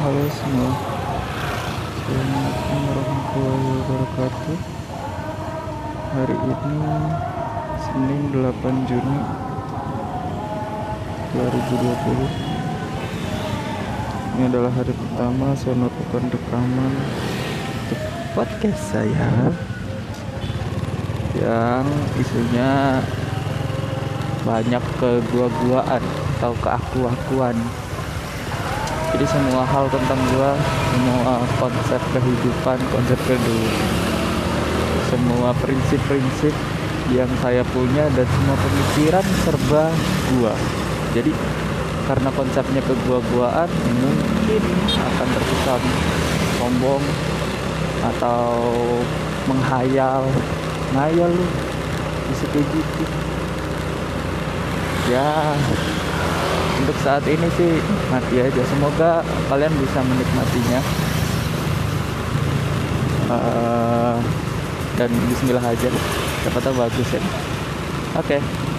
Halo semua. Assalamualaikum warahmatullahi wabarakatuh. Hari ini Senin 8 Juni 2020 Ini adalah hari pertama saya melakukan rekaman Untuk podcast saya Yang isunya Banyak ke gua-guaan Atau keaku-akuan jadi semua hal tentang gua semua konsep kehidupan konsep kedua. Semua prinsip-prinsip yang saya punya dan semua pemikiran serba gua. Jadi karena konsepnya ke gua-guaan mungkin akan terkesan sombong atau menghayal. Ngayal lu bisa kayak gitu. Ya untuk saat ini sih mati aja. Semoga kalian bisa menikmatinya. Uh, dan Bismillah aja siapa bagus ya. Oke. okay.